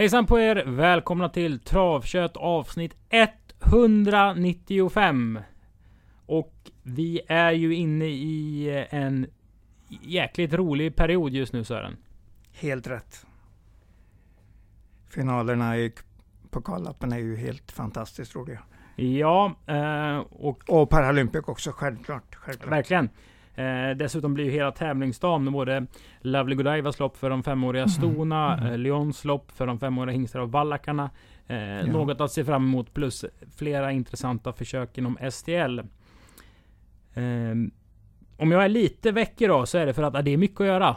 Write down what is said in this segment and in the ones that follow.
Hejsan på er! Välkomna till Travkött avsnitt 195. Och vi är ju inne i en jäkligt rolig period just nu Sören. Helt rätt. Finalerna i pokallappen är ju helt fantastiskt roliga. Ja, eh, och... Och Paralympic också, självklart. självklart. Verkligen. Eh, dessutom blir ju hela tävlingsdagen med både Lovely Godievas lopp för de femåriga Mm. stona, Mm. eh, Lyons lopp för de femåriga hingstar och vallakarna. Eh, Något att se fram emot plus flera intressanta försök inom STL. Eh, om jag är lite väck idag så är det för att ah, det är mycket att göra.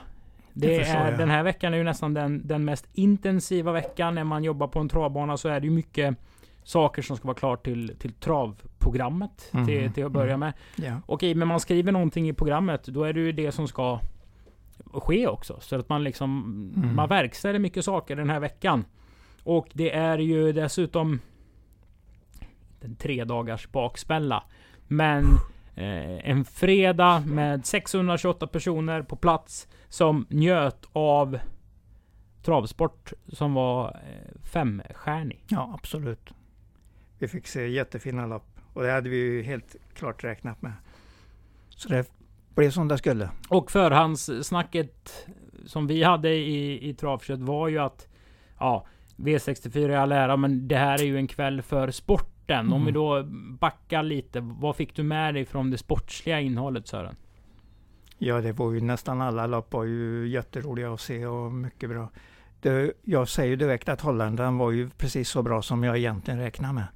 Det är, jag. den här veckan är ju nästan den, den mest intensiva veckan. När man jobbar på en travbana så är det ju mycket saker som ska vara klart till, till travprogrammet. Mhm. Till, till att börja Mm. med. Ja. Okej, men man skriver någonting i programmet, då är det ju det som ska ske också. Så att man liksom, Mm. man verkställer mycket saker den här veckan. Och det är ju dessutom en tre dagars baksmälla. Men eh, en fredag med 628 personer på plats som njöt av travsport som var eh, femstjärnig. ja, absolut. Vi fick se jättefina lopp. Och det hade vi ju helt klart räknat med. Så det blev som det skulle. Och förhandssnacket som vi hade i, i travkött var ju att ja, V64 är all ära, men det här är ju en kväll för sporten. Om Mm. vi då backar lite, vad fick du med dig från det sportsliga innehållet Sören? Ja, det var ju nästan alla lopp var ju jätteroliga att se och mycket bra. Det, jag säger direkt att holländaren var ju precis så bra som jag egentligen räknar med.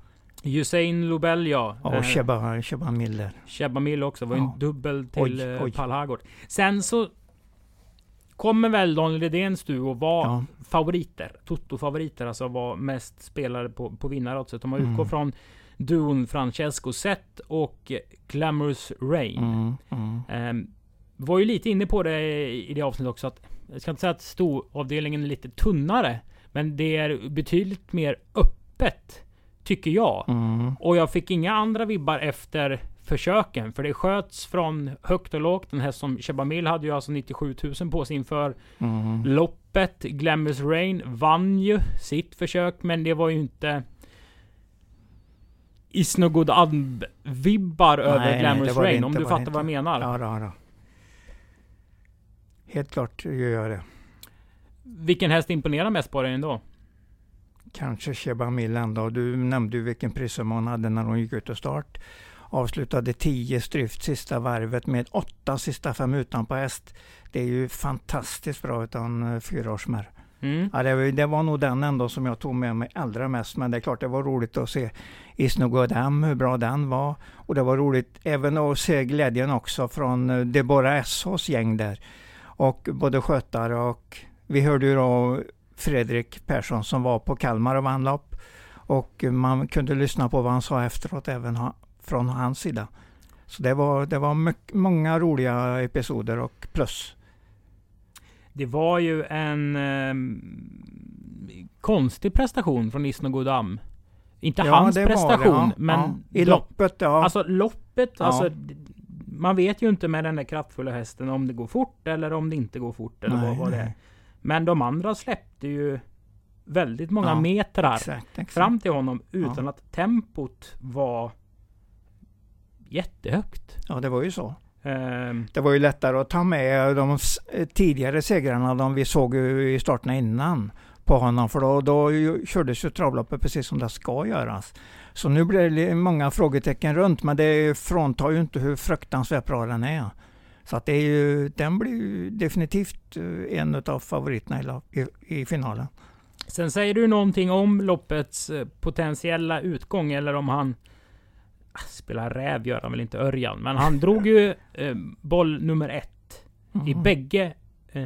Usain Lobel ja. Och Eh, Sheba, Sheba Miller. Sheba Mill också. var ju Ja. en dubbel till Oj, eh, oj. Pall Hagård. Sen så kommer väl Daniel Redéns duo vara Ja, favoriter. Toto-favoriter, alltså var mest spelare på, på vinnaroddset. Om man utgår Mm. från duon Francesco Zet och Glamorous Rain. mm, mm. Ehm, var ju lite inne på det i det avsnittet också att jag ska inte säga att storavdelningen är lite tunnare. Men det är betydligt mer öppet. Tycker jag. Mm. Och jag fick inga andra vibbar efter försöken. För det sköts från högt och lågt. Den här som Shabamil hade ju alltså 97 000 på sig inför Mm. loppet. Glamorous Rain vann ju sitt försök. Men det var ju inte Isnogod vibbar över nej, Glamorous det var det Rain. om du fattar vad jag menar. Ja, då, då. Helt klart gör jag det. Vilken häst imponerar mest på dig ändå? Kanske Sheba Mill ändå. Du nämnde ju vilken prissumma hon hade när hon gick ut och start. Avslutade 10 stryft sista varvet med åtta sista fem utanpå häst. Det är ju fantastiskt bra utan uh, fyraårsmär. Mm. Ja, det, var, det var nog den ändå som jag tog med mig allra mest. Men det är klart det var roligt att se Isnogodam, hur bra den var. Och det var roligt även att se glädjen också från eh, Deborah Essos gäng där. Och både skötare och vi hörde ju då Fredrik Persson som var på Kalmar och vann lopp. Och man kunde lyssna på vad han sa efteråt även ha, från hans sida. Så det var, det var mycket, många roliga episoder och plus. Det var ju en ehm, konstig prestation från Isnogodam. Inte Ja, hans var det, prestation, ja, men ja. I loppet, ja. Alltså loppet, Ja. alltså man vet ju inte med den där kraftfulla hästen om det går fort eller om det inte går fort eller vad, vad det är. Men de andra släppte ju väldigt många Ja, metrar Exakt, exakt. fram till honom utan Ja. att tempot var jättehögt. Ja, det var ju så. Ehm, Det var ju lättare att ta med de s- tidigare segrarna, de vi såg ju i starterna innan på honom, för då, då kördes ju travloppet precis som det ska göras. Så nu blir det många frågetecken runt, men det fråntar ju inte hur fruktansvärt bra den är. Så att det är ju, den blir ju definitivt eh, en av favoriterna i, i, i finalen. Sen säger du någonting om loppets eh, potentiella utgång eller om han ah, spelar räv gör han väl inte Örjan, men han drog ju eh, boll nummer ett i Mhm. bägge eh,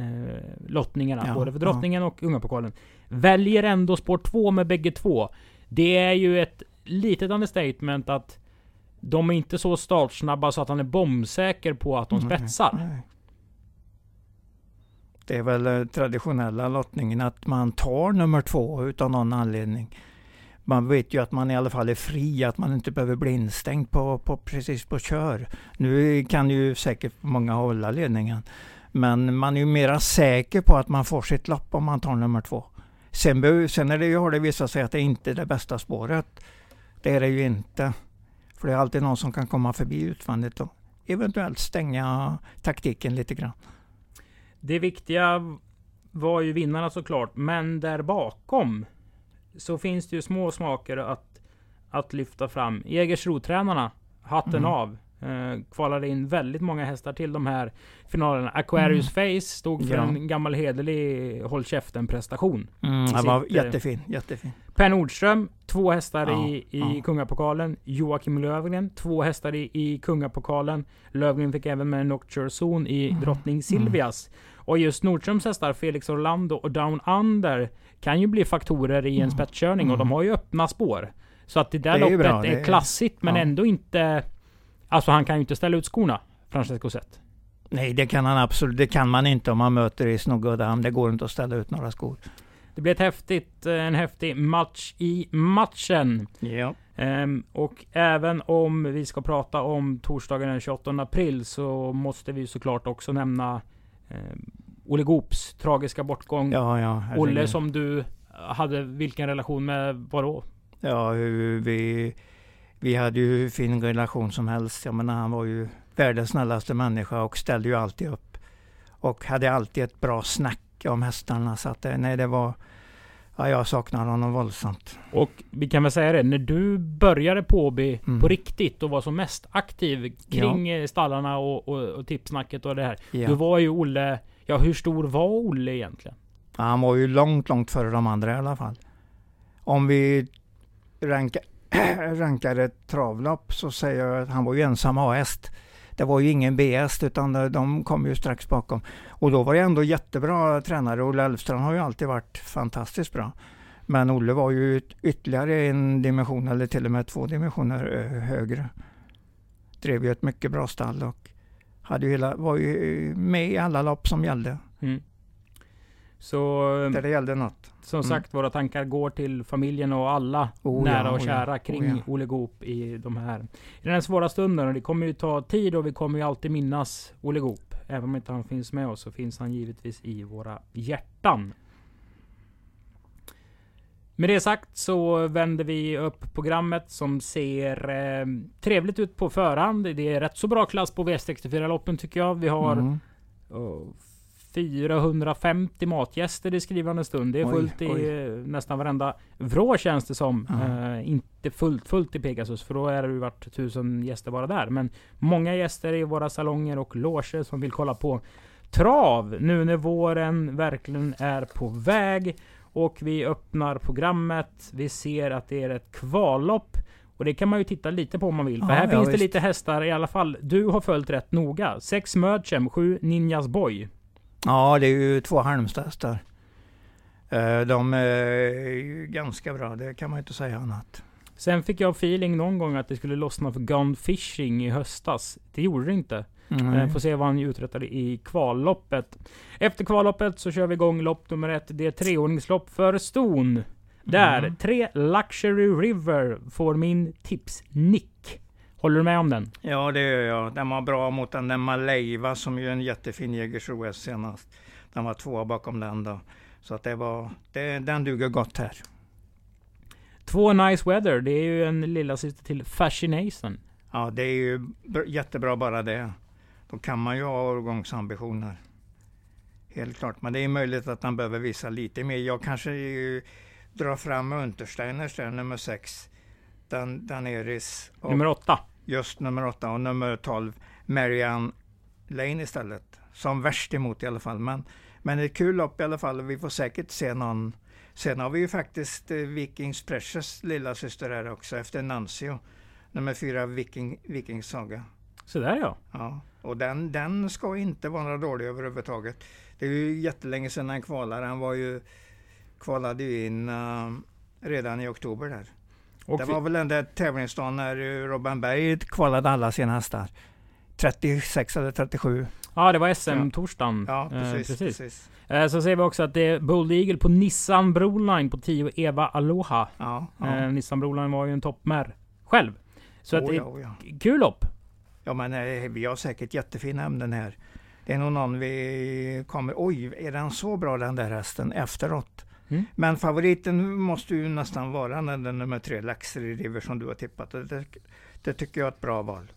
lottningarna, Ja, både för ja. drottningen och Ungapokalen. Väljer ändå spår två med bägge två. Det är ju ett litet understatement att de är inte så startsnabba så att han är bombsäker på att de Nej, spetsar. nej. Det är väl eh, traditionella lottningen att man tar nummer två utav någon anledning. Man vet ju att man i alla fall är fri, att man inte behöver bli instängd på, på, precis på kör. Nu kan ju säkert många hålla ledningen. Men man är ju mera säker på att man får sitt lopp om man tar nummer två. Sen, sen är det, ju- har det visat sig att det inte är det bästa spåret. Det är det ju inte. För det är alltid någon som kan komma förbi utvändigt och eventuellt stänga taktiken lite grann. Det viktiga var ju vinnarna såklart, men där bakom så finns det ju små smaker att, att lyfta fram. Jägersro-tränarna, hatten Mm. av. Eh, kvalade in väldigt många hästar till de här finalerna. Aquarius Face stod för Ja. en gammal hederlig håll käften prestation. Mm, det var Sitter- jättefin, jättefin. Per Nordström, två hästar Ja, i, i ja. Kungapokalen. Joakim Lövgren, två hästar i, i Kungapokalen. Lövgren fick även med Nocture Zone i Mm. Drottning Silvias. Och just Nordströms hästar, Felix Orlando och Down Under, kan ju bli faktorer i en Mm. spetskörning och Mm. de har ju öppna spår. Så att det där Det är loppet bra, det är är- klassigt men ja. ändå inte... Alltså han kan ju inte ställa ut skorna, Francesco Zet. Nej, det kan han absolut. Det kan man inte om man möter i Damm. Det går inte att ställa ut några skor. Det blir ett häftigt, eh, en häftig match i matchen. Ja. Ehm, och även om vi ska prata om torsdagen den 28 april så måste vi såklart också nämna um, Olle Goops tragiska bortgång. Ja, ja. Olle som du hade vilken relation med vadå? Ja, vi, vi hade ju hur fin relation som helst. Jag menar, han var ju världens snällaste människa och ställde ju alltid upp. Och hade alltid ett bra snack om hästarna. Så att, eh, nej, det var... Ja, jag saknar honom våldsamt. Och vi kan väl säga det, när du började på Åby Mm. på riktigt och var som mest aktiv kring eh, stallarna och, och, och tipsnacket och det här. Ja. Då var ju Olle, ja hur stor var Olle egentligen? Ja, han var ju långt, långt före de andra i alla fall. Om vi rankar, rankar ett travlopp så säger jag att han var ju ensam A-häst. Det var ju ingen BS utan de- kom ju strax bakom. Och då var det ändå jättebra tränare. Olle Elfstrand har ju alltid varit fantastiskt bra. Men Olle var ju ytterligare en dimension eller till och med två dimensioner högre. Drev ju ett mycket bra stall och hade ju hela, var ju med i alla lopp som gällde. Mm. Så Där det gällde något. Som Mm. sagt, våra tankar går till familjen och alla Oh nära ja, och oh ja, kära kring oh ja. Olle Goop i de här i den här svåra stunden. Och det kommer ju ta tid och vi kommer ju alltid minnas Olle Goop. Även om inte han finns med oss så finns han givetvis i våra hjärtan. Med det sagt så vänder vi upp programmet som ser eh, trevligt ut på förhand. Det är rätt så bra klass på V64-loppen tycker jag. Vi har Mm. Oh, 450 matgäster i skrivande stund. Det är Oj, fullt i oj. eh, nästan varenda vrå känns det som. Eh, inte fullt fullt i Pegasus för då är det ju varit tusen gäster bara där. Men många gäster i våra salonger och loger som vill kolla på trav nu när våren verkligen är på väg. Och vi öppnar programmet. Vi ser att det är ett kvallopp. Och det kan man ju titta lite på om man vill. För Ja, här ja, finns det visst. lite hästar i alla fall. Du har följt rätt noga. 6 Merchem, 7 Ninjas Boy. Ja, det är ju två Halmstadhästar. Eh, De är ju ganska bra, det kan man inte säga annat. Sen fick jag feeling någon gång att det skulle lossna för Gone Fishing i höstas. Det gjorde det inte. Mm. Får se vad han uträttade i kvalloppet. Efter kvalloppet så kör vi igång lopp nummer ett. Det är treordningslopp för ston. Där, Mm. tre Luxury River får min tips-nick. Håller du med om den? Ja, det gör jag. Den var bra mot den där Maleiva som ju är en jättefin Jägersro senast. Den var tvåa bakom den då. Så att det var, det, den duger gott här. Två Nice Weather. Det är ju en lilla syster till Fascination. Ja, det är ju br- jättebra bara det. Då kan man ju ha årgångsambitioner. Helt klart, men det är möjligt att han behöver visa lite mer. Jag kanske ju drar fram Untersteiners där, nummer 6. Dan, Daneris. Och Nummer åtta. Just nummer 8 och nummer 12, Marianne Lane istället. Som värst emot i alla fall. Men, men ett kul lopp i alla fall vi får säkert se någon. Sen har vi ju faktiskt eh, Vikings Precious lilla syster här också efter Nancio. Nummer 4, Viking, Vikings Saga. Så där ja. Ja, och den, den ska inte vara dålig överhuvudtaget. Det är ju jättelänge sedan han kvalade. Han var ju, kvalade ju in uh, redan i oktober där. Och det vi- var väl den där tävlingsdagen när eh, Robin Berg kvalade alla sina hästar. 36 eller 37. Ja, det var Ja. SM-torsdagen. Ja, Eh, precis. precis. Eh, Så ser vi också att det är Bold Eagle på Nissan Broline på 10 Eva Aloha. Ja, ja. Eh, Nissan Broline var ju en toppmär själv. Så att oh, det ja, är oh, ja. kul lopp. ja, men eh, vi har säkert jättefina ämnen här. Det är nog någon vi kommer... Oj, är den så bra den där hästen efteråt? Mm. Men favoriten måste ju nästan vara den nummer tre, Laxry River, som du har tippat. Det, det tycker jag är ett bra val.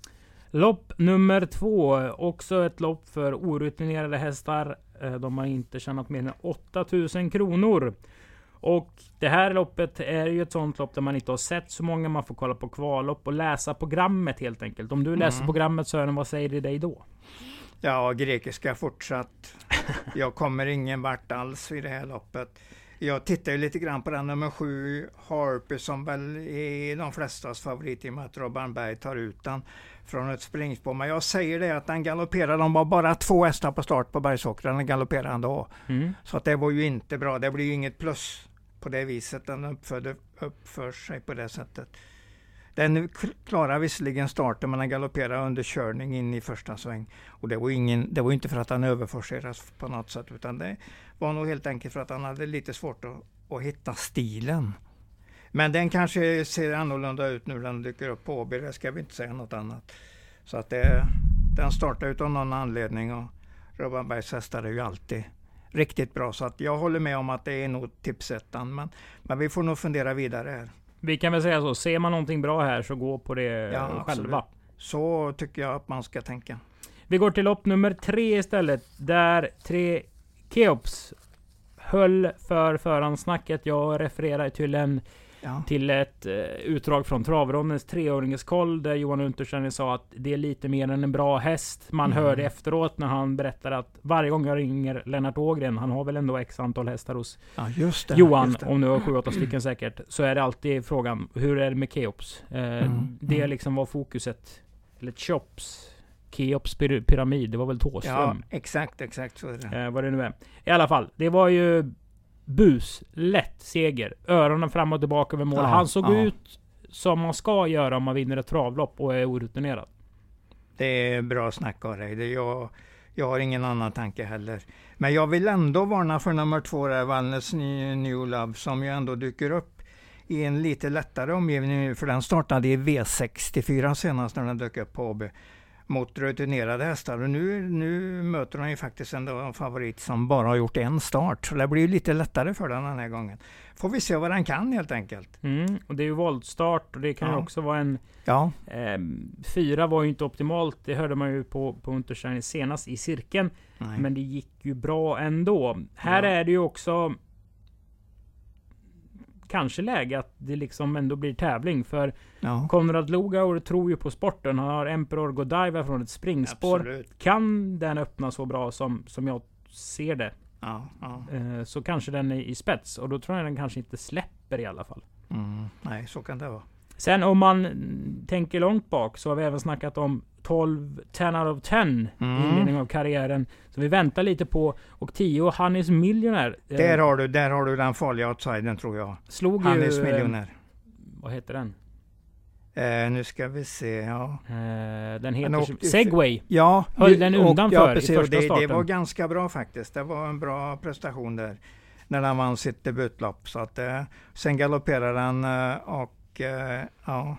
Lopp nummer två. Också ett lopp för orutinerade hästar. Eh, de har inte tjänat mer än 8000 kronor. Och det här loppet är ju ett sånt lopp där man inte har sett så många. Man får kolla på kvallopp och läsa programmet helt enkelt. Om du läser mm. programmet Sören, vad säger det dig då? Ja, grekiska fortsatt. Jag kommer ingen vart alls i det här loppet. Jag tittar ju lite grann på den nummer sju, Harper, som väl är de flestas favorit i och med att Robban Berg tar ut den från ett springspår. Men jag säger det att den galopperade, de var bara två hästar på start på Bergsåker, den galopperade ändå. Mm. Så att det var ju inte bra, det blir ju inget plus på det viset, den uppförde, uppför sig på det sättet. Den klarar visserligen starten men den galopperar under körning in i första sväng. Och det var, ingen, det var inte för att han överforcerades på något sätt utan det var nog helt enkelt för att han hade lite svårt att, att hitta stilen. Men den kanske ser annorlunda ut nu när den dyker upp på Åby, det ska vi inte säga något annat. Så att det, den startar utav någon anledning och Robban Bergs hästar är ju alltid riktigt bra. Så att jag håller med om att det är nog tipsettan. Men, men vi får nog fundera vidare här. Vi kan väl säga så, ser man någonting bra här så gå på det ja, själva. Absolut. Så tycker jag att man ska tänka. Vi går till lopp nummer tre istället. Där tre Keops höll för förhandsnacket. Jag refererar till en Ja. Till ett eh, utdrag från Travronnens treåringeskoll där Johan Untersteiner sa att det är lite mer än en bra häst. Man mm. hörde efteråt när han berättade att varje gång jag ringer Lennart Ågren, han har väl ändå x antal hästar hos ja, det, Johan, om nu har sju, åtta stycken säkert. Så är det alltid frågan, hur är det med Keops? Eh, mm. Det mm. liksom var fokuset. Eller Chops. Keops pyramid, det var väl Thåström? Ja, exakt, exakt så är det. Eh, vad det nu är. I alla fall, det var ju bus, lätt seger. Öronen fram och tillbaka över mål. Ja, Han såg ja. ut som man ska göra om man vinner ett travlopp och är orutinerad. Det är bra snack av dig. Jag, jag har ingen annan tanke heller. Men jag vill ändå varna för nummer två, där, Wallners New Love, som ju ändå dyker upp i en lite lättare omgivning för den startade i V64 senast när den dök upp på AB mot rutinerade hästar. Och nu, nu möter de ju faktiskt en favorit som bara har gjort en start. Så det blir lite lättare för den den här gången. Får vi se vad den kan helt enkelt. Mm, och det är ju voltstart och det kan ja. ju också vara en... Ja. Eh, fyra var ju inte optimalt. Det hörde man ju på, på Unterstein senast i cirkeln. Nej. Men det gick ju bra ändå. Här ja. är det ju också kanske läge att det liksom ändå blir tävling. För ja. Konrad Lugauer tror ju på sporten. Han har Emperor Godiva från ett springspår. Absolut. Kan den öppna så bra som, som jag ser det. Ja, ja. Eh, så kanske den är i spets. Och då tror jag den kanske inte släpper i alla fall. Mm, nej, så kan det vara. Sen om man tänker långt bak så har vi även snackat om 12 10 out of 10 mm. i inledningen av karriären. Så vi väntar lite på. Och 10 Hannes Millionaire. Eh, där har du, där har du den farliga outsidern tror jag. Slog Hannes ju, eh, Millionaire. Vad heter den? Eh, nu ska vi se, ja. Eh, den heter åkte, Segway. Ja, Höll den undanför ja, precis, i första det, starten. Det var ganska bra faktiskt. Det var en bra prestation där. När han vann sitt debutlopp. Så att, eh, sen galopperade han eh, och eh, ja.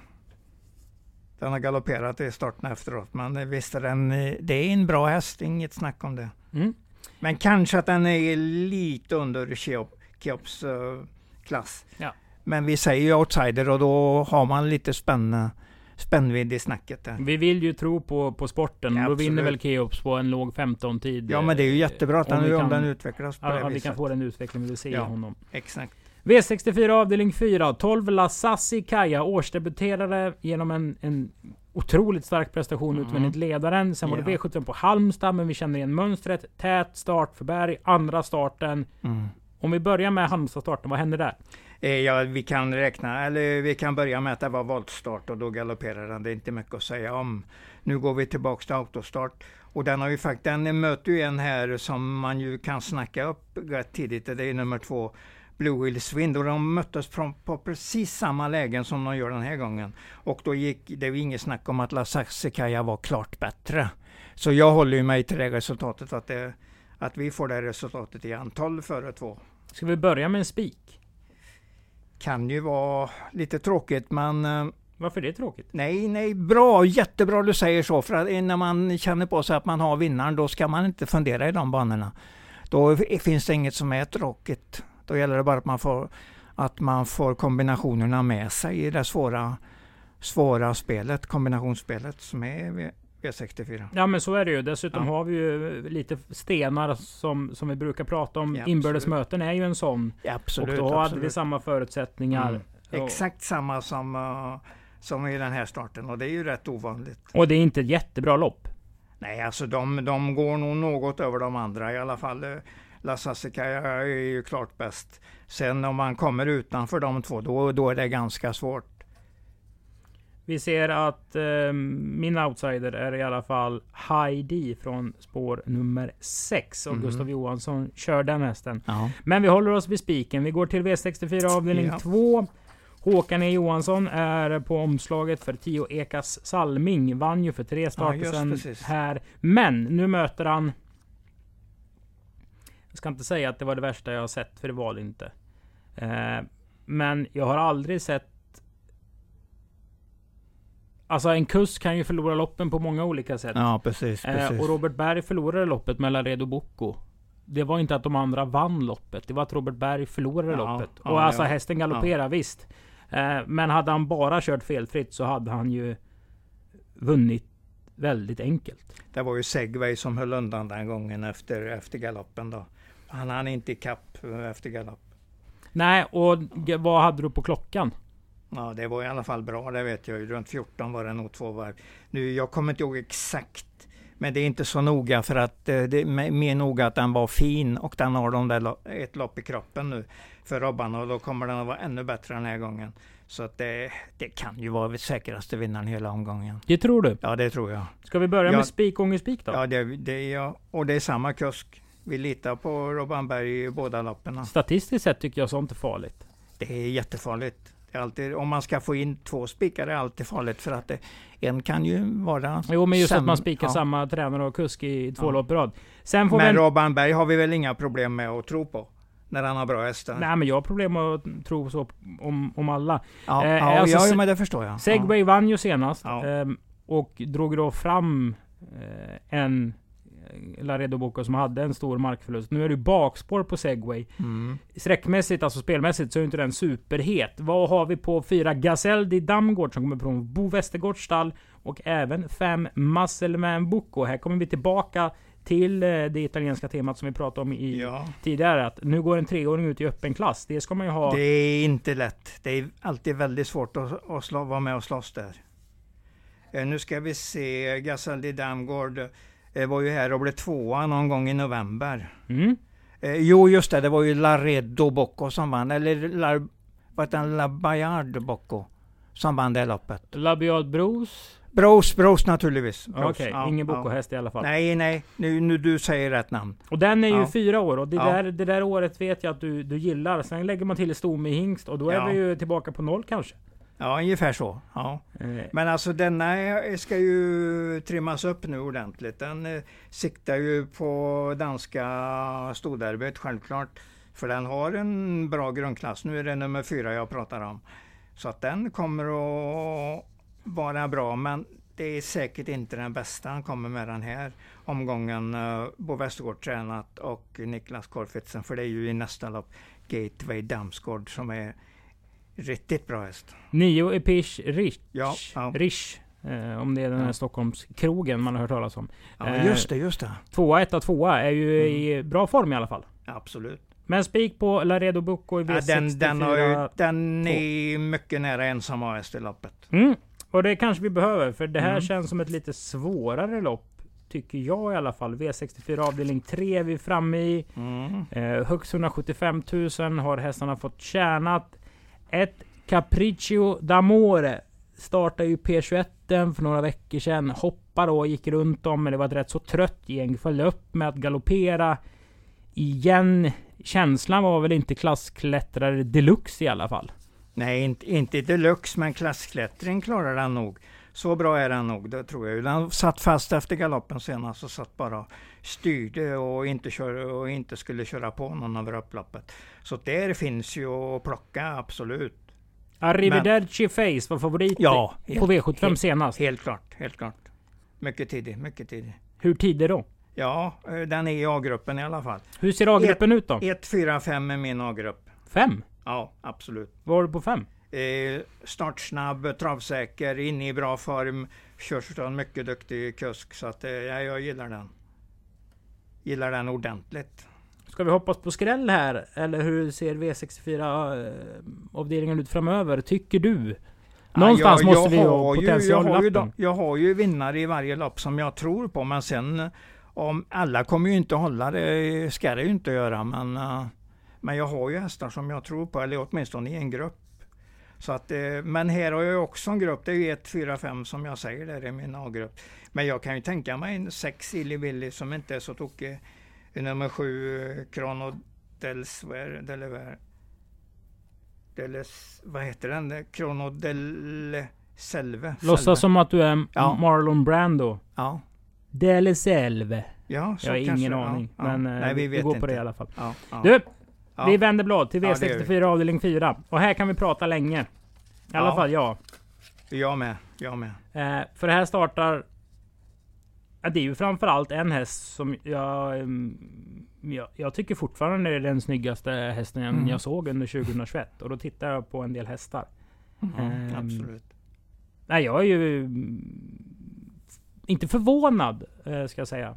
Den har galopperat i starten efteråt. Men visst är den, det är en bra häst, inget snack om det. Mm. Men kanske att den är lite under Keops uh, klass. Ja. Men vi säger ju outsider och då har man lite spänn, spännvidd i snacket. Där. Vi vill ju tro på, på sporten. Ja, då vinner väl Keops på en låg 15-tid. Ja men det är ju jättebra att den, om, den utvecklas på ja, det ja, viset. vi kan få den utveckling vi vill se ja, honom. Exakt. V64 avdelning 4. 12 Lasassi Kaja årsdebuterade genom en, en otroligt stark prestation mm. utvändigt ledaren. Sen var det yeah. V75 på Halmstad, men vi känner igen mönstret. Tät start för Berg, andra starten. Mm. Om vi börjar med Halmstad-starten, vad hände där? Eh, ja, vi kan räkna, eller vi kan börja med att det var voltstart och då galopperade han. Det är inte mycket att säga om. Nu går vi tillbaks till autostart. Och den har ju faktiskt, den möter ju en här som man ju kan snacka upp rätt tidigt. Det är nummer två, Blue Hills Wind och de möttes från, på precis samma lägen som de gör den här gången. Och då gick det var inget snack om att La Saxecaja var klart bättre. Så jag håller mig till det resultatet att, det, att vi får det resultatet igen. 12 före 2. Ska vi börja med en spik? Kan ju vara lite tråkigt men eh, varför är det tråkigt? Nej, nej, bra, jättebra du säger så. För att när man känner på sig att man har vinnaren, då ska man inte fundera i de banorna. Då finns det inget som är tråkigt Då gäller det bara att man får, att man får kombinationerna med sig i det svåra, svåra spelet, kombinationsspelet som är V- V64. Ja men så är det ju. Dessutom Ja. har vi ju lite stenar som, som vi brukar prata om. Ja, Inbördes absolut. möten är ju en sån. Ja, absolut. och då hade absolut. vi samma förutsättningar. Mm. Exakt samma som, uh, som i den här starten och det är ju rätt ovanligt. och det är inte ett jättebra lopp. Nej, alltså de, de går nog något över de andra i alla fall. Eh, La Sassica är ju klart bäst. Sen om man kommer utanför de två, då, då är det ganska svårt. Vi ser att eh, min outsider är i alla fall Heidi från spår nummer 6. Och Mhm. Gustav Johansson kör den hästen. Ja. Men vi håller oss vid spiken. Vi går till V64 avdelning Ja. 2. Håkan E Johansson är på omslaget för 10 Ekas Salming. Vann ju för tre starter sedan precis. här. Men nu möter han... Jag ska inte säga att det var det värsta jag har sett, för det var det inte. Eh, men jag har aldrig sett... Alltså en kusk kan ju förlora loppen på många olika sätt. ja, precis. precis. Eh, och Robert Berg förlorade loppet med Laredo Bocco. Det var inte att de andra vann loppet. Det var att Robert Berg förlorade Ja, loppet. ja, och alltså ja. hästen galopperar visst. Eh, men hade han bara kört felfritt så hade han ju vunnit väldigt enkelt. Det var ju Segway som höll undan den gången efter, efter galoppen då. Han hann inte ikapp eh, efter galopp. Nej, och vad hade du på klockan? Ja, det var i alla fall bra, det vet jag. Runt 14 var det nog två varv. Nu, jag kommer inte ihåg exakt, men det är inte så noga för att eh, det är me- mer noga att den var fin och den har de där ett lopp i kroppen nu för Robban och då kommer den att vara ännu bättre den här gången. Så att det, det kan ju vara säkraste vinnaren hela omgången. Det tror du? Ja, det tror jag. Ska vi börja Ja. med spik, ånger, spik då? Ja, det, det jag. Och det är samma kusk. Vi litar på Robban Berg i båda loppen. Statistiskt sett tycker jag sånt är farligt. Det är jättefarligt. Det är alltid, om man ska få in två spikar är det alltid farligt för att det, en kan ju vara... Jo, men just att man spikar ja. samma tränare och kusk i två Ja. lopp rad. Sen får Men vi... en- Robban Berg har vi väl inga problem med att tro på? När han har bra hästar? Nej, men jag har problem med att tro så om, om alla. Ja, Eh, ja, alltså, ja, men det förstår jag. Segway vann ju senast. Ja. ehm, och drog då fram eh, en eh, Laredo Bocco som hade en stor markförlust. Nu är det ju bakspår på Segway. Mm. Sträckmässigt, alltså spelmässigt, så är inte den superhet. Vad har vi på fyra Gazelle di Damgård som kommer från Bo Westergårds stall. Och även fem Muscleman Bocco. Här kommer vi tillbaka till eh, det italienska temat som vi pratade om i Ja, tidigare. Att nu går en treåring ut i öppen klass. Det ska man ju ha. det är inte lätt. Det är alltid väldigt svårt att, att slå, vara med och slåss där. Eh, Nu ska vi se, Gassaldi Damgård var ju här och blev tvåa någon gång i november. Mm. Eh, jo, just det, det var ju Laredo Bocco som vann, eller La, vad heter han, La Bayard Bocco som vann det loppet. Labiad Bros. Bros, Bros naturligtvis. Okej, Bros, ja, ingen ja. Bocco-häst i alla fall. Nej, nej, nu, nu du säger rätt namn. Och den är ju Ja. fyra år och det, Ja. där, det där året vet jag att du, du gillar. Sen lägger man till stomme i hingst och då är Ja. vi ju tillbaka på noll kanske. Ja, ungefär så. Ja. Eh, Men alltså denna ska ju trimmas upp nu ordentligt. Den eh, siktar ju på danska storderbyt självklart. För den har en bra grundklass. Nu är det nummer fyra jag pratar om. Så att den kommer att vara bra. Men det är säkert inte den bästa han kommer med den här omgången. eh, Bo Westergård tränat och Niklas Korfitsen. För det är ju i nästa lopp Gateway Damsgård som är riktigt bra häst. Nio Epish Rich. Ja, ja. Rich. Eh, om det är den här Ja. Stockholmskrogen man har hört talas om. Ja, Eh, just det, just det. Tvåa, etta, tvåa är ju Mm. i bra form i alla fall. Absolut. Men spik på Laredo Bucco i Ja, V64. den, den, har ju, den är mycket nära ensam AS i loppet. Mm. Och det kanske vi behöver, för det här Mm. känns som ett lite svårare lopp. Tycker jag i alla fall. V64 avdelning 3 är vi framme i. Mm. Eh, högst 175 000 har hästarna fått tjänat. Ett Capriccio d'Amore startade ju P21 för några veckor sedan. Hoppade och gick runt om, men det var ett rätt så trött gäng. Följde upp med att galoppera igen. Känslan var väl inte klassklättrare deluxe i alla fall. Nej, inte, inte deluxe, men klassklättring klarar han nog. Så bra är han nog, det tror jag. ju. Satt fast efter galoppen senast och satt bara och styrde och inte, kör, och inte skulle köra på någon över upploppet. Så där finns ju att plocka, absolut. Arrivederci Face var favorit Ja, på helt, V75 helt- senast. helt klart, helt klart. Mycket tidig, mycket tidig. Hur tidig då? Ja, eh, den är i A-gruppen i alla fall. Hur ser A-gruppen ut då? 1, 4, 5 är min A-grupp. Fem? Ja, absolut. Vad har du på fem? Eh, startsnabb, travsäker, inne i bra form. Körs av en mycket duktig kusk. Så att, eh, ja, jag gillar den. Gillar den ordentligt. Ska vi hoppas på skräll här? Eller hur ser V64 eh, avdelningen ut framöver? Tycker du? Någonstans Ja, jag- måste vi jag ha ju- potential jag, har ju i lappen. jag har ju vinnare i varje lopp som jag tror på. Men sen eh, om alla kommer ju inte hålla det, ska det ju inte göra. Men, eh, men jag har ju hästar som jag tror på, eller åtminstone i en grupp. Så att, eh, men här har jag också en grupp, det är ju 1, 4, 5 som jag säger där i min A-grupp. Men jag kan ju tänka mig en 6 Silly Willy som inte är så tokig. Nummer 7 Chrono Dels, vad är det? Delever. Deles, vad heter den? Chrono del Selve. Låtsas som att du är Ja. Marlon Brando. Ja, Dele Selve. ja så Jag har ingen aning. Ja, Men eh, Nej, vi vet går inte. på det i alla fall. Du! Ja. Vi vänder blad till Ja, det gör V64 avdelning 4. Och här kan vi prata länge. I alla Ja. fall jag. Jag med, jag med. Eh, för det här startar... Ja, det är ju framförallt en häst som jag... mm, Jag, jag tycker fortfarande är den snyggaste hästen jag, Mm. jag såg under 2021. Och då tittar jag på en del hästar. Mm, Ehm, absolut. Nej, jag är ju... mm, Inte förvånad, eh, ska jag säga.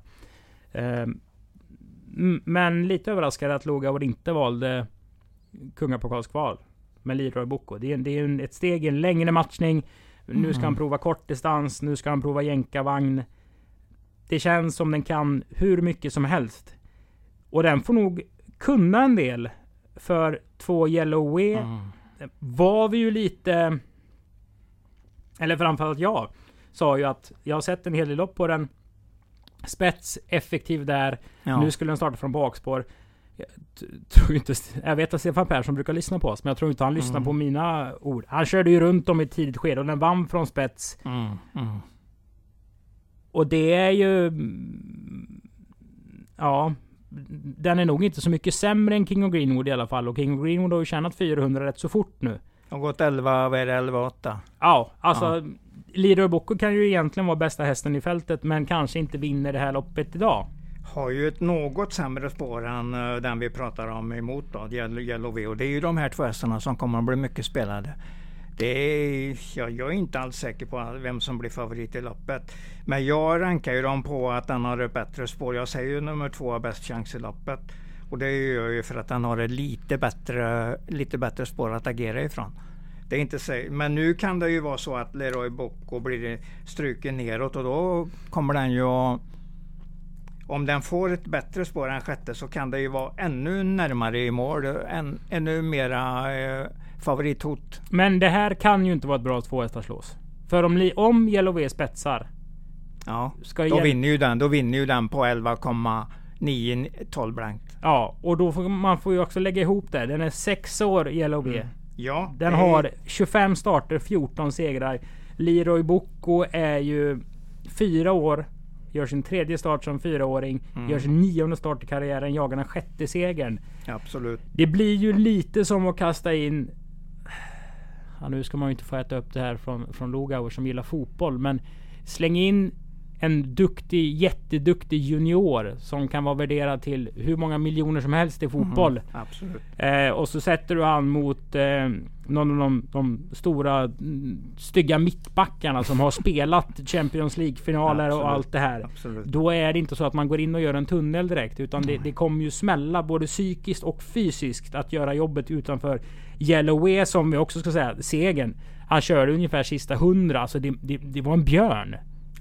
Men lite överraskad att Logauer inte valde kungapokalskval med Leroy Bocco. Det är, det är ett steg i en längre matchning. Nu ska Mm. han prova kortdistans, nu ska han prova jänkarvagn. Det känns som den kan hur mycket som helst. Och den får nog kunna en del. För två Yellow Way Mm. var vi ju lite... Eller framförallt jag. Sa ju att jag har sett en hel del lopp på den. Spets, effektiv där. Ja. Nu skulle den starta från bakspår. Jag tror inte... Jag vet att Stefan Persson brukar lyssna på oss, men jag tror inte han lyssnar Mm. på mina ord. Han körde ju runt dem i ett tidigt skede och den vann från spets. Mm, mm. Och det är ju... Ja. Den är nog inte så mycket sämre än King of Greenwood i alla fall. Och King of Greenwood har ju tjänat 400 rätt så fort nu. Har gått 11, vad är det, 11, 8? Ja, alltså... Ja. Leroy Bocco kan ju egentligen vara bästa hästen i fältet, men kanske inte vinner det här loppet idag. Har ju ett något sämre spår än uh, den vi pratar om emot då, Yellow, Yellow V. Och det är ju de här två hästarna som kommer att bli mycket spelade. Det är, ja, jag är inte alls säker på vem som blir favorit i loppet. Men jag rankar ju dem på att den har ett bättre spår. Jag säger ju nummer två har bäst chans i loppet. Och det gör jag ju för att den har ett lite bättre, lite bättre spår att agera ifrån. Det är inte så, men nu kan det ju vara så att Leroy Bocco blir struken neråt och då kommer den ju att om den får ett bättre spår än sjätte så kan det ju vara ännu närmare i mål. Än, ännu mera eh, favorithot. Men det här kan ju inte vara ett bra tvåhästarslås. För om, om Yellow spetsar, Ja, då vinner ju den. Då vinner ju den på 11,9 12 blankt. Ja, och då får man får ju också lägga ihop det. Den är sex år Yellow. Mm. Ja, Den det- har 25 starter, 14 segrar. Leroy Bocco är ju fyra år. Gör sin tredje start som fyraåring. Mm. Gör sin nionde start i karriären. Jagar den sjätte segern. Absolut. Det blir ju lite som att kasta in... Ja, nu ska man ju inte få äta upp det här från, från Logauer som gillar fotboll. Men släng in en duktig, jätteduktig junior som kan vara värderad till hur många miljoner som helst i fotboll. Mm, absolut. Eh, och så sätter du han mot eh, någon av de, de stora mm, stygga mittbackarna som har spelat Champions League-finaler och allt det här. absolut. Då är det inte så att man går in och gör en tunnel direkt. Utan det, det kommer ju smälla både psykiskt och fysiskt att göra jobbet utanför Yellowway som vi också ska säga, segern. Han körde ungefär sista hundra. Alltså det, det, det var en björn.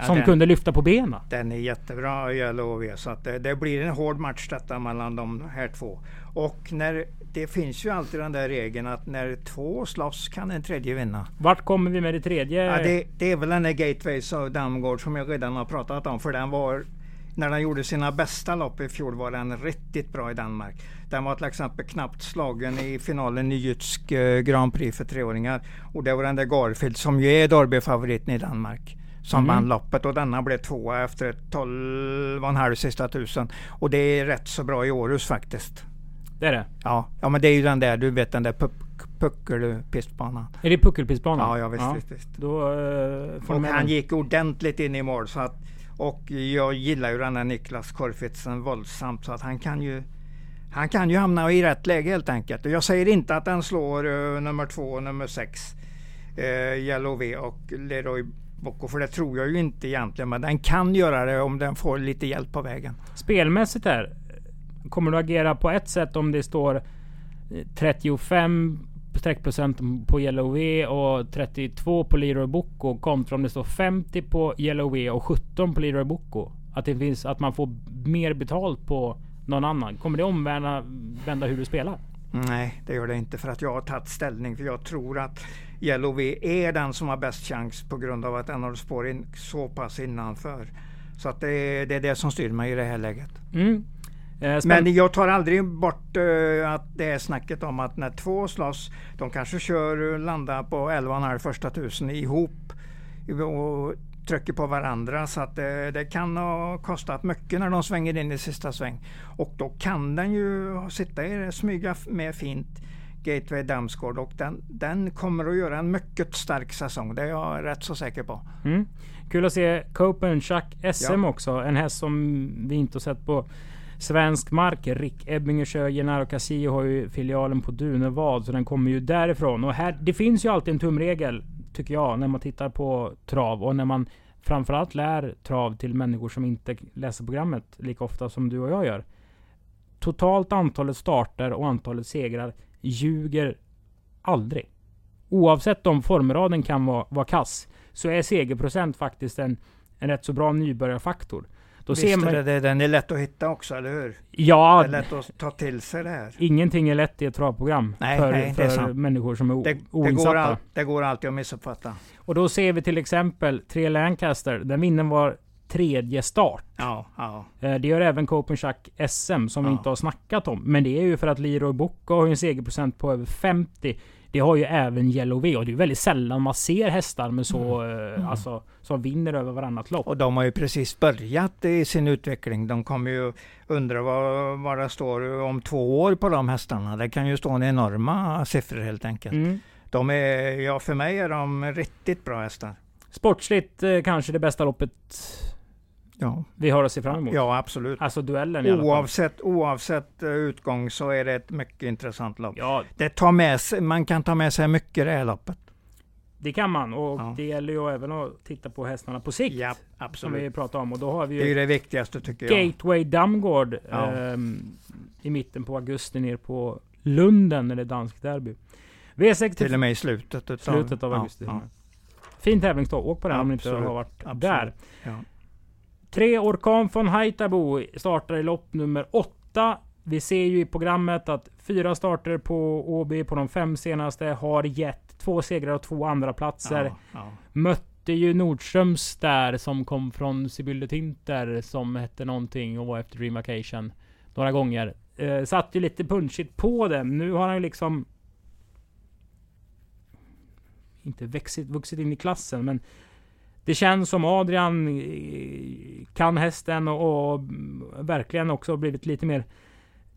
Som den- kunde lyfta på benen. Den är jättebra Yellow V. Så att det, det blir en hård match detta mellan de här två. Och när, det finns ju alltid den där regeln att när två slåss kan en tredje vinna. Vart kommer vi med det tredje? Ja, det, det är väl den där Gateways och Damgård som jag redan har pratat om. För den var, när den gjorde sina bästa lopp i fjol var den riktigt bra i Danmark. Den var till exempel knappt slagen i finalen i Jytsk eh, Grand Prix för treåringar. Och det var den där Garfield som ju är derbyfavoriten i Danmark. Som Mhm. vann loppet och denna blev tvåa efter 12,5 sista tusen. Och det är rätt så bra i Århus faktiskt. det är det. Ja, ja men det är ju den där, du vet den där puck- puckelpistbanan. Är det puckelpistbanan? Ja, ja visst, visst, visst. Då uh, Och han den. gick ordentligt in i mål så att Och jag gillar ju den här Niklas Korfitsen våldsamt så att han kan ju han kan ju hamna i rätt läge helt enkelt. Jag säger inte att den slår uh, nummer två och nummer sex, uh, Yellow V och Leroy Bocco, för det tror jag ju inte egentligen. Men den kan göra det om den får lite hjälp på vägen. Spelmässigt här, kommer du agera på ett sätt om det står 35 streckprocent på Yellow V och 32 på Leroy Bocco kontra om det står 50 på Yellow V och 17 på Leroy Bocco. Att det finns att man får mer betalt på någon annan. Kommer det omvända vända hur du spelar? Nej, det gör det inte för att jag har tagit ställning. För jag tror att Yellow är den som har bäst chans på grund av att den har spår in så pass innanför. Så att det, är, det är det som styr mig i det här läget. Mm. Eh, Men jag tar aldrig bort uh, att det är snacket om att när två slåss, de kanske kör landa på 11,5 första tusen ihop och trycker på varandra så att det, det, kan ha kostat mycket när de svänger in i sista sväng. Och då kan den ju sitta i smyga med fint Gateway Damsgård och den, den kommer att göra en mycket stark säsong. Det är jag rätt så säker på. Mm. Kul att se Copen Chuck SM ja. också. En häst som vi inte har sett på svensk mark. Rick Ebbinger kör, Gennaro Casillo har ju filialen på Dunevad, så den kommer ju därifrån. Och här, det finns ju alltid en tumregel, tycker jag, när man tittar på trav och när man framförallt lär trav till människor som inte läser programmet lika ofta som du och jag gör. Totalt antalet starter och antalet segrar ljuger aldrig. Oavsett om formraden kan vara, vara kass, så är segerprocent faktiskt en, en rätt så bra nybörjarfaktor. Då Visst ser man, är det, den är lätt att hitta också, eller hur? Ja. Det är lätt att ta till sig det här. Ingenting är lätt i ett travprogram nej, för, nej, för människor som är det, oinsatta. Det går, all, det går alltid att missuppfatta. Och då ser vi till exempel tre Lancaster. Den vinnen var tredje start. Ja, ja. Eh, det gör även Copenhagen SM som ja. vi inte har snackat om. Men det är ju för att Leroy Bocca har en segerprocent på över 50. Det har ju även Yellow V och det är väldigt sällan man ser hästar med så, mm. Eh, mm. Alltså, som vinner över varannat lopp. Och de har ju precis börjat i sin utveckling. De kommer ju undra vad, vad det står om två år på de hästarna. Det kan ju stå en enorma siffror helt enkelt. Mm. De är, ja för mig är de riktigt bra hästar. Sportsligt eh, kanske det bästa loppet ja. vi har att se fram emot. Ja, absolut. Alltså duellen i alla oavsett, fall. Oavsett uh, utgång så är det ett mycket intressant lopp. Ja. Det tar med sig, man kan ta med sig mycket i det här loppet. Det kan man och ja. det gäller ju även att titta på hästarna på sikt. Ja. Som vi pratar om. Och då har vi ju det är det viktigaste tycker jag. Gateway Damgård ja. um, i mitten på augusti ner på Lunden när det är dansk derby. V60 Till och med i slutet. Utav, slutet av augusti. Fin tävlingsdag. Åk på den om ni inte har varit absolut. där. Tre Orkan från Haitabo startar i lopp nummer åtta. Vi ser ju i programmet att fyra starter på OB på de fem senaste har gett två segrar och två andra platser. Ja, ja. Mötte ju Nordströms där som kom från Sibylle Tinter som hette någonting och var efter Dream Vacation några gånger. Eh, satt ju lite punchigt på den. Nu har han ju liksom inte vuxit, vuxit in i klassen men det känns som Adrian eh, kan hästen och, och verkligen också blivit lite mer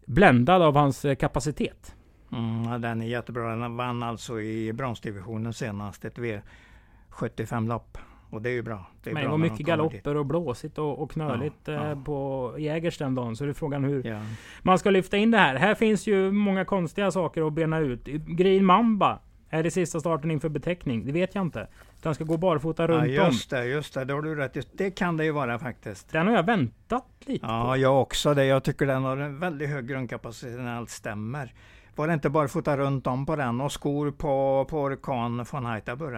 bländad av hans eh, kapacitet. Mm, den är jättebra. Den vann alltså i bronsdivisionen senast ett V75-lopp. Och det är ju bra. Det är Men det var mycket galopper och blåsigt och, och knöligt ja, ja. Eh, på Jägers den dagen. Så det är frågan hur ja. man ska lyfta in det här. Här finns ju många konstiga saker att bena ut. Green Mamba är det sista starten inför beteckning? Det vet jag inte. Den ska gå barfota runt ja, just det, just det. Det har du rätt just, Det kan det ju vara faktiskt. Den har jag väntat lite ja, på. Ja, jag också det. Jag tycker den har en väldigt hög grundkapacitet när allt stämmer. Var det inte barfota runt om på den och skor på, på Orkan von Haitabo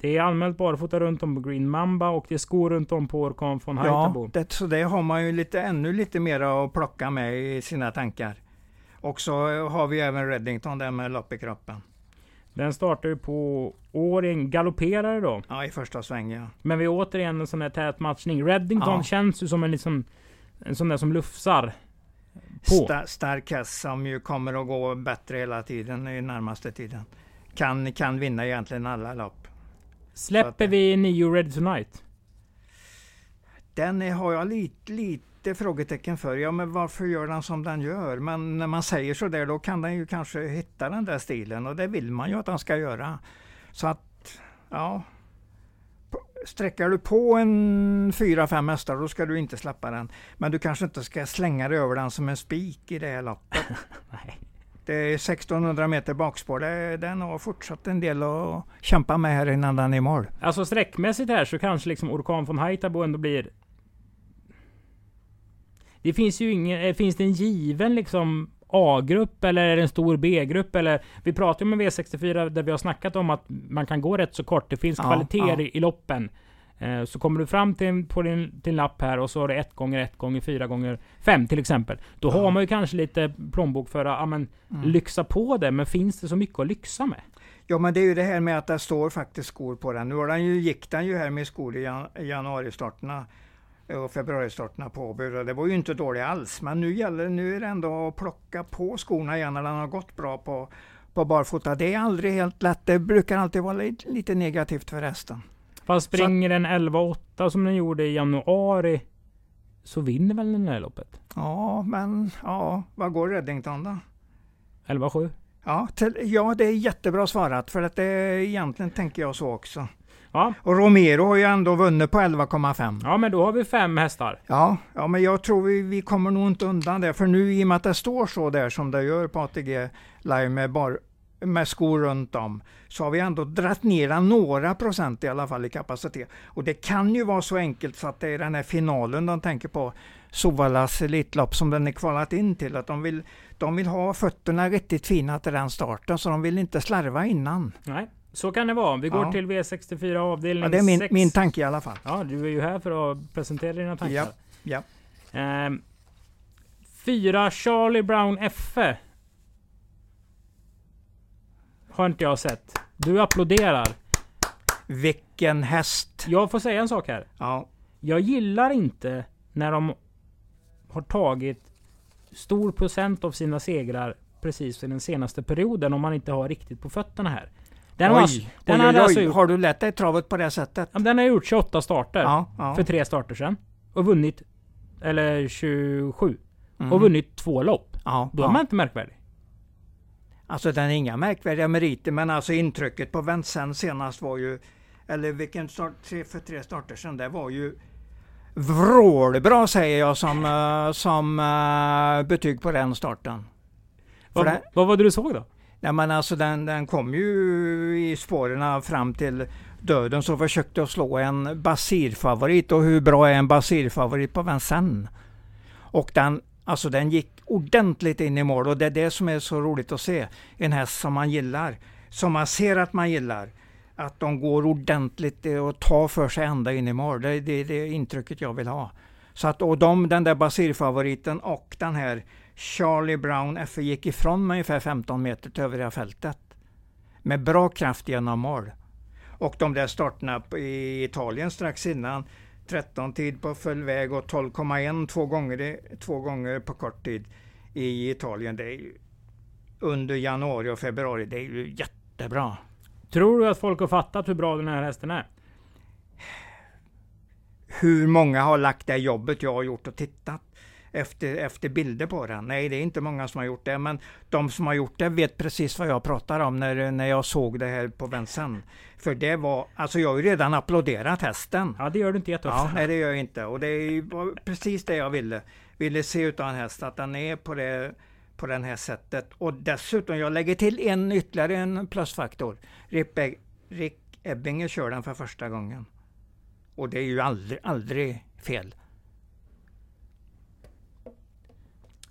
Det är anmält barfota runt om på Green Mamba och det är skor runt om på Orkan von Haitabo. Ja, det, så det har man ju lite, ännu lite mer att plocka med i sina tankar. Och så har vi även Reddington där med lopp i kroppen. Den startar ju på Åring. Galopperare då. Ja, i första sväng ja. Men vi är återigen en sån här tät matchning. Reddington ja. känns ju som en liksom, en sån där som lufsar. På. Sta stark häst som ju kommer att gå bättre hela tiden i närmaste tiden. Kan, kan vinna egentligen alla lopp. Släpper vi Nio Ready Tonight? Den har jag lite, lite lite frågetecken för. Ja, men varför gör den som den gör? Men när man säger så där, då kan den ju kanske hitta den där stilen och det vill man ju att den ska göra. Så att, ja. sträcker du på en fyra, fem hästar då ska du inte släppa den. Men du kanske inte ska slänga dig över den som en spik i det här loppet. Nej. Det är 1600 meter bakspår. Det, den har fortsatt en del att kämpa med här innan den är i mål. Alltså sträckmässigt här så kanske liksom Orkan von Haitabo ändå blir... Det finns ju ingen... eh, Finns det en given liksom A-grupp eller är det en stor B-grupp eller? Vi pratar ju om en V64 där vi har snackat om att man kan gå rätt så kort. Det finns Ja, kvaliteter ja. i, loppen. Eh, Så kommer du fram till, på din, till en lapp här och så har du ett gånger ett gånger fyra gånger fem till exempel. Då Ja. har man ju kanske lite plånbok för att ja, men, Mm. lyxa på det. Men finns det så mycket att lyxa med? Ja men det är ju det här med att det står faktiskt skor på den. Nu har den ju, gick den ju här med skor i jan, januaristarterna och februaristarterna på Åby. och Det var ju inte dåligt alls. Men nu gäller nu är det ändå att plocka på skorna igen när den har gått bra på, på barfota. Det är aldrig helt lätt. Det brukar alltid vara lite, negativt för hästen. Fast springer den 11-8 som den gjorde i januari så vinner väl den här loppet? Ja, men ja, vad går Reddington då? 11-7? Ja, till, ja, det är jättebra svarat för att det egentligen tänker jag så också. Ja. Och Romero har ju ändå vunnit på 11,5. ja, men då har vi fem hästar. Ja, ja, men jag tror vi, vi kommer nog inte undan det. För nu i och med att det står så där som det gör på ATG Live med, bar, med skor runt om, så har vi ändå dratt ner några procent i alla fall i kapacitet. Och det kan ju vara så enkelt så att det är den här finalen de tänker på, Sovalas Elitlopp som den är kvalat in till. Att de vill, de vill ha fötterna riktigt fina till den starten, så de vill inte slarva innan. Nej, så kan det vara. Vi går Ja. till V64 avdelning Ja, det är min, 6. min tanke i alla fall. Ja, du är ju här för att presentera dina tankar. Ja, ja. Ehm, fyra Charlie Brown F. Har inte jag sett. Du applåderar. Vilken häst! Jag får säga en sak här. Ja, Jag gillar inte när de har tagit stor procent av sina segrar precis i den senaste perioden om man inte har riktigt på fötterna här. Den, har, alltså- den, oj, hade oj, alltså oj. gjort, Har du lätt dig travet på det sättet? ja, den har gjort 28 starter Ja, ja. för tre starter sedan. Och vunnit, eller 27. Mm. Och vunnit två lopp. Ja, Då är man inte märkvärdig. Alltså den är inga märkvärdiga meriter, men alltså intrycket på Vincennes senast var ju, eller vilken start, tre, för tre starter sedan, det var ju vrålbra säger jag som, eh, som eh, betyg på den starten. Vad, det, vad var det du såg då? Nej, men alltså den, den kom ju i spåren fram till döden så försökte jag slå en Basir-favorit och hur bra är en Basir-favorit på Vincennes? Och den, alltså den gick ordentligt in i mål och det är det som är så roligt att se. En häst som man gillar, som man ser att man gillar. Att de går ordentligt eh, och tar för sig ända in i mål. Det är det, det intrycket jag vill ha. Så att, och de, den där Basir-favoriten och den här Charlie Brown FE gick ifrån mig ungefär 15 meter till övriga fältet. Med bra kraft genom mål. Och de där starterna i Italien strax innan 13 tid på full väg och 12,1 två gånger, två gånger på kort tid i Italien. Det är under januari och februari. Det är ju jättebra. Tror du att folk har fattat hur bra den här hästen är? Hur många har lagt det jobbet jag har gjort och tittat efter, efter bilder på den? Nej, det är inte många som har gjort det, men de som har gjort det vet precis vad jag pratar om när, när jag såg det här på Vincennes. För det var, alltså jag har ju redan applåderat hästen. Ja, det gör du inte jätteofta. Ja, nej det gör jag inte. Och det bara precis det jag ville. Ville se utav en häst, att den är på det, på den här sättet. Och dessutom, jag lägger till en ytterligare en plusfaktor. Rick, Eb- Rick Ebbinger kör den för första gången. Och det är ju aldrig, aldrig fel.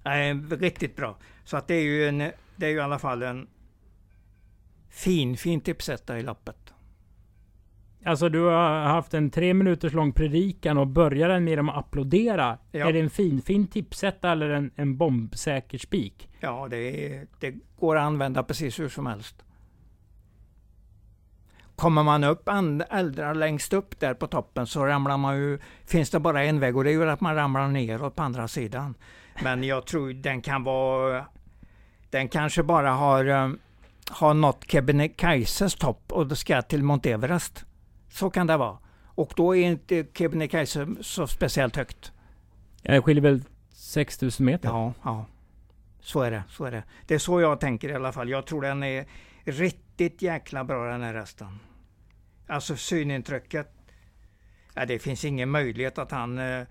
Nej, riktigt bra. Så att det är ju en, det är ju i alla fall en fin, fin tipsetta i loppet. Alltså du har haft en tre minuters lång predikan och börjar den med att applådera. Ja. Är det en fin, fin tipsetta eller en, en bombsäker spik? Ja, det, är, det går att använda precis hur som helst. Kommer man upp äldre längst upp där på toppen så ramlar man ju, finns det bara en väg och det är ju att man ramlar neråt på andra sidan. Men jag tror den kan vara, den kanske bara har, eh, har nått Kebnekaises topp och det ska till Mount Everest. Så kan det vara. Och då är inte Kebnekaise så speciellt högt. Det skiljer väl 6000 meter? Ja, ja. Så är det. Så är det. Det är så jag tänker i alla fall. Jag tror den är riktigt jäkla bra den här hästen. Alltså synintrycket. Ja, det finns ingen möjlighet att han eh,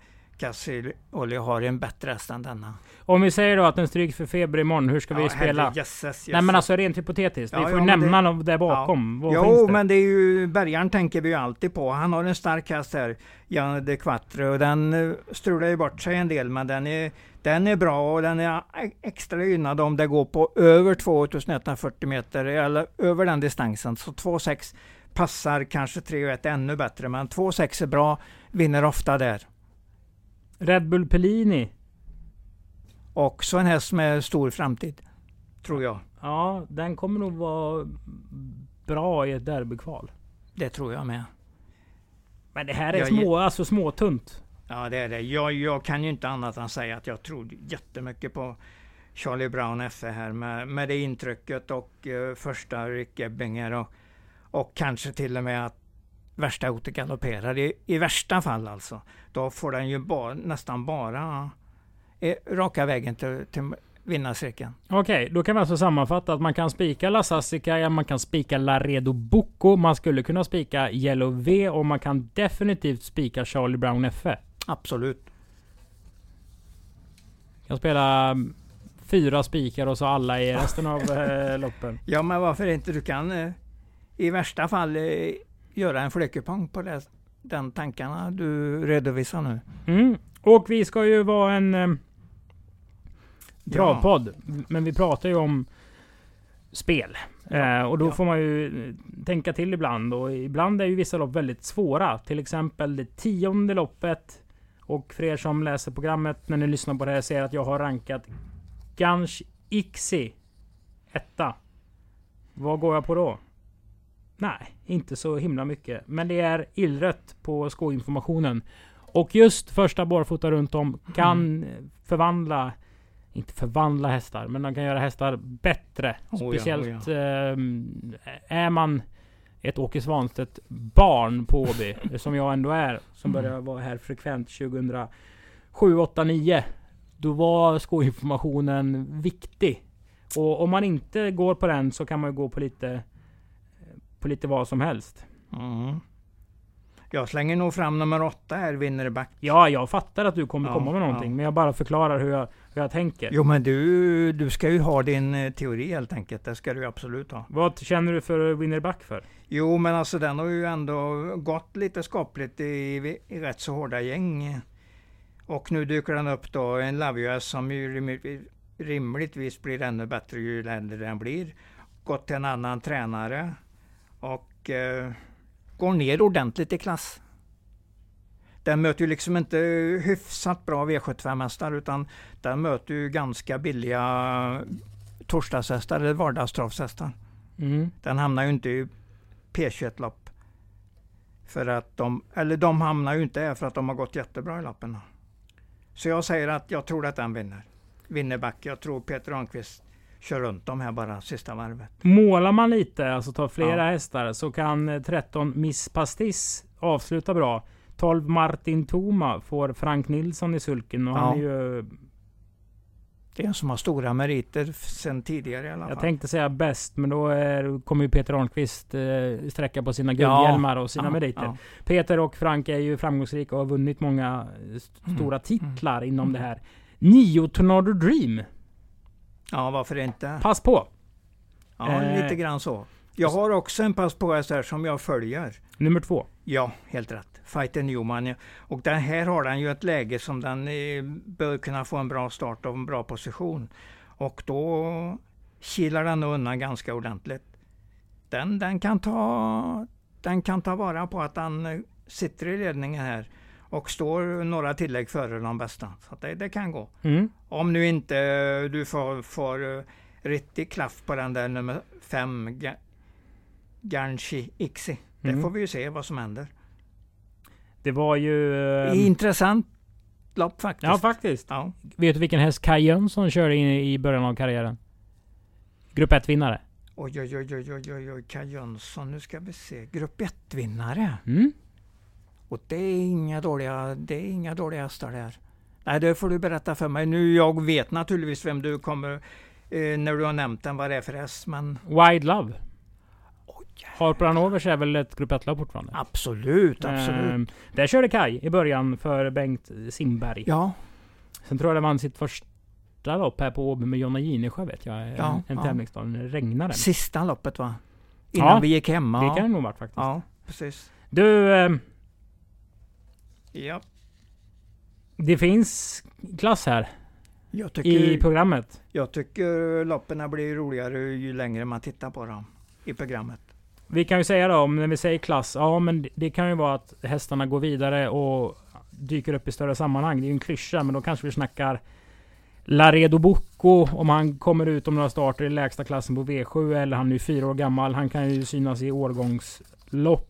Cassioli har en bättre häst än denna. Om vi säger då att den stryks för feber imorgon, hur ska vi Ja, spela? herre, jösses, jösses. Nej men alltså rent hypotetiskt. Ja, vi får ja, nämna det- något där bakom. Vad finns Jo, det? men det är ju Bergaren tänker vi ju alltid på. Han har en stark häst här, Jan de Quattro, och den eh, strular ju bort sig en del, men den är, den är bra och den är e- extra gynnad om det går på över 2140 meter, eller över den distansen. Så 2,6 passar kanske 3,1 ännu bättre, men 2,6 är bra, vinner ofta där. Red Bull Pellini. Också en häst med stor framtid, tror jag. Ja, den kommer nog vara bra i ett derbykval. Det tror jag med. Men det här är Jag små, alltså småtunt. Ja, det är det. Jag, jag kan ju inte annat än säga att jag tror jättemycket på Charlie Brown FE här med, med det intrycket och eh, första Rick Ebbinger och, och kanske till och med att värsta hotet galopperar. I, I värsta fall alltså. Då får den ju ba, nästan bara eh, raka vägen till, till vinnarcirkeln. Okej, då kan vi alltså sammanfatta att man kan spika La Sassica, man kan spika Laredo Bocco, man skulle kunna spika Yellow V och man kan definitivt spika Charlie Brown FE. Absolut. kan spela mm, fyra spikar och så alla i resten av eh, loppen. Ja, men varför inte? Du kan eh, i värsta fall eh, göra en fläckepang på det, den tankarna du redovisar nu. Mm. Och vi ska ju vara en eh, travpodd. Men vi pratar ju om spel. Ja, eh, och då ja. får man ju eh, tänka till ibland. Och ibland är ju vissa lopp väldigt svåra. Till exempel det tionde loppet. Och för er som läser programmet när ni lyssnar på det här ser att jag har rankat Gansh Ixi etta. Vad går jag på då? Nej, inte så himla mycket. Men det är illrött på skoinformationen. Och just första barfota runt om kan förvandla, inte förvandla hästar, men de kan göra hästar bättre. Oh ja, Speciellt oh ehm, är man ett Åke Svanstedt barn på Åby, som jag ändå är, som Mm. började vara här frekvent 2007, 8, 9. Då var skoinformationen viktig. Och om man inte går på den så kan man ju gå på lite på lite vad som helst. Mm. Jag slänger nog fram nummer åtta här, Winnerback. Ja, jag fattar att du kommer Ja, komma med någonting, ja. men jag bara förklarar hur jag, hur jag tänker. Jo men du, du ska ju ha din eh, teori helt enkelt. Det ska du absolut ha. Vad känner du för Winnerback för? Jo men alltså den har ju ändå gått lite skapligt i, i rätt så hårda gäng. Och nu dyker den upp då, en Lavius som ju rim- rimligtvis blir ännu bättre ju äldre den blir. Gått till en annan tränare och eh, går ner ordentligt i klass. Den möter ju liksom inte hyfsat bra V75-hästar utan den möter ju ganska billiga torsdagshästar eller vardagstravshästar. Mm. Den hamnar ju inte i P21-lopp. För att de, eller de hamnar ju inte här för att de har gått jättebra i loppen. Så jag säger att jag tror att den vinner. Vinner back. Jag tror Peter Ahlqvist kör runt dem här bara sista varvet. Målar man lite, alltså tar flera Ja. hästar, så kan eh, 13 Miss Pastis avsluta bra. 12 Martin Toma får Frank Nilsson i sulken och han är Ja. ju... Det är en som har stora meriter sen tidigare i alla fall. Jag tänkte säga bäst, men då är, kommer ju Peter Arnqvist eh, sträcka på sina guldhjälmar och sina Ja, meriter. ja. Peter och Frank är ju framgångsrika och har vunnit många eh, st- Mm. stora titlar inom Mm. det här. Nio Tornado Dream. Ja, varför inte? Pass på! Ja, Eh, lite grann så. Jag har också en pass på här som jag följer. Nummer två. Ja, helt rätt. Fighter Newman. Och den här har den ju ett läge som den eh, bör kunna få en bra start och en bra position. Och då kilar den undan ganska ordentligt. Den, den, kan ta, den kan ta vara på att den eh, sitter i ledningen här och står några tillägg före de bästa. Så det, det kan gå. Mm. Om nu inte du får, får eh, riktig klaff på den där nummer fem, Ga- Garnchi Ixi. Det Mm. får vi ju se vad som händer. Det var ju... eh, Intressant lopp faktiskt. Ja, faktiskt. Ja. Vet du vilken häst Kaj Jönsson körde in i början av karriären? Grupp 1-vinnare. Oj, oj, oj, oj, oj, oj, oj, Kaj Jönsson. Nu ska vi se. Grupp 1-vinnare. Mm. Och det är inga dåliga, det är inga dåliga hästar där. Nej, det får du berätta för mig. Nu, jag vet naturligtvis vem du kommer, eh, när du har nämnt den, vad det är för häst, men Wide Love. Harper Hanovers är väl ett grupp 1-lag fortfarande? Absolut, absolut. Ehm, där körde Kai i början för Bengt Simberg. ja, Sen tror jag det vann sitt första lopp här på Åby med Jonna Ginesjö vet jag. En, Ja, en ja. tävlingsdag. Det regnade. sista loppet va? Innan Ja, vi gick hemma. Det Ja, kan det nog varit faktiskt. ja precis. Du, ehm, Ja, det finns klass här jag tycker, i programmet. jag tycker loppen blir roligare ju längre man tittar på dem i programmet. Vi kan ju säga då, om när vi säger klass, ja men det- det kan ju vara att hästarna går vidare och dyker upp i större sammanhang. Det är ju en klyscha, men då kanske vi snackar Laredo Bocco, om han kommer ut om några starter i lägsta klassen på V7, eller han är ju fyra år gammal. Han kan ju synas i årgångslopp.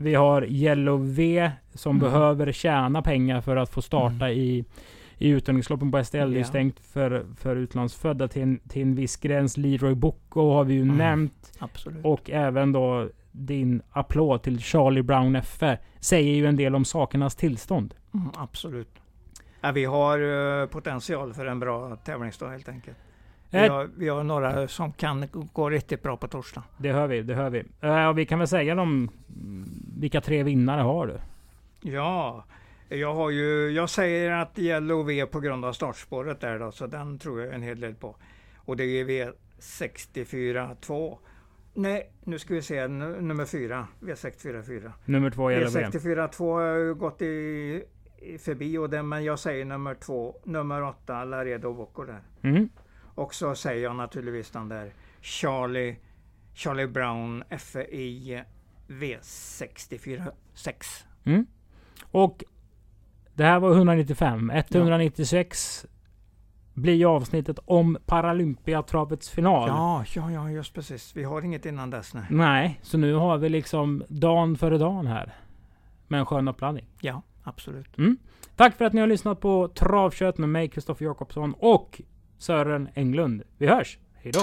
Vi har Yellow V, som Mm. behöver tjäna pengar för att få starta i, i uttagningsloppen på STL. Det är stängt för, för utlandsfödda till en, till en viss gräns. Leroy Bocco har vi ju Mm. nämnt. Absolut. Och även då din applåd till Charlie Brown FE säger ju en del om sakernas tillstånd. Mm, absolut. Ja, vi har eh, potential för en bra tävlingsdag helt enkelt. Vi Eh, har, vi har några som kan gå riktigt bra på torsdag. Det hör vi, det hör vi. Och vi kan väl säga mm, vilka tre vinnare har du? Ja, jag har ju, jag säger att Yellow V på grund av startspåret där då, så den tror jag en hel del på. Och det är V64 2. Nej, nu ska vi se, nummer 4, V64 4. Nummer två gäller V. V64 2 har ju gått i, förbi och den, men jag säger nummer 2, nummer 8, Laredo Bocco där. Mm. Och så säger jag naturligtvis den där Charlie, Charlie Brown FI V64 6. Mm. Och det här var 195. 196 blir ju avsnittet om Paralympiatravets final. Ja, ja, ja, just precis. Vi har inget innan dess. Nej. Nej, så nu har vi liksom dagen före dagen här. Med en skön uppladdning. Ja, absolut. Tack för att ni har lyssnat på Travkött med mig, Kristoffer Jakobsson och Sören Englund. Vi hörs! Hejdå!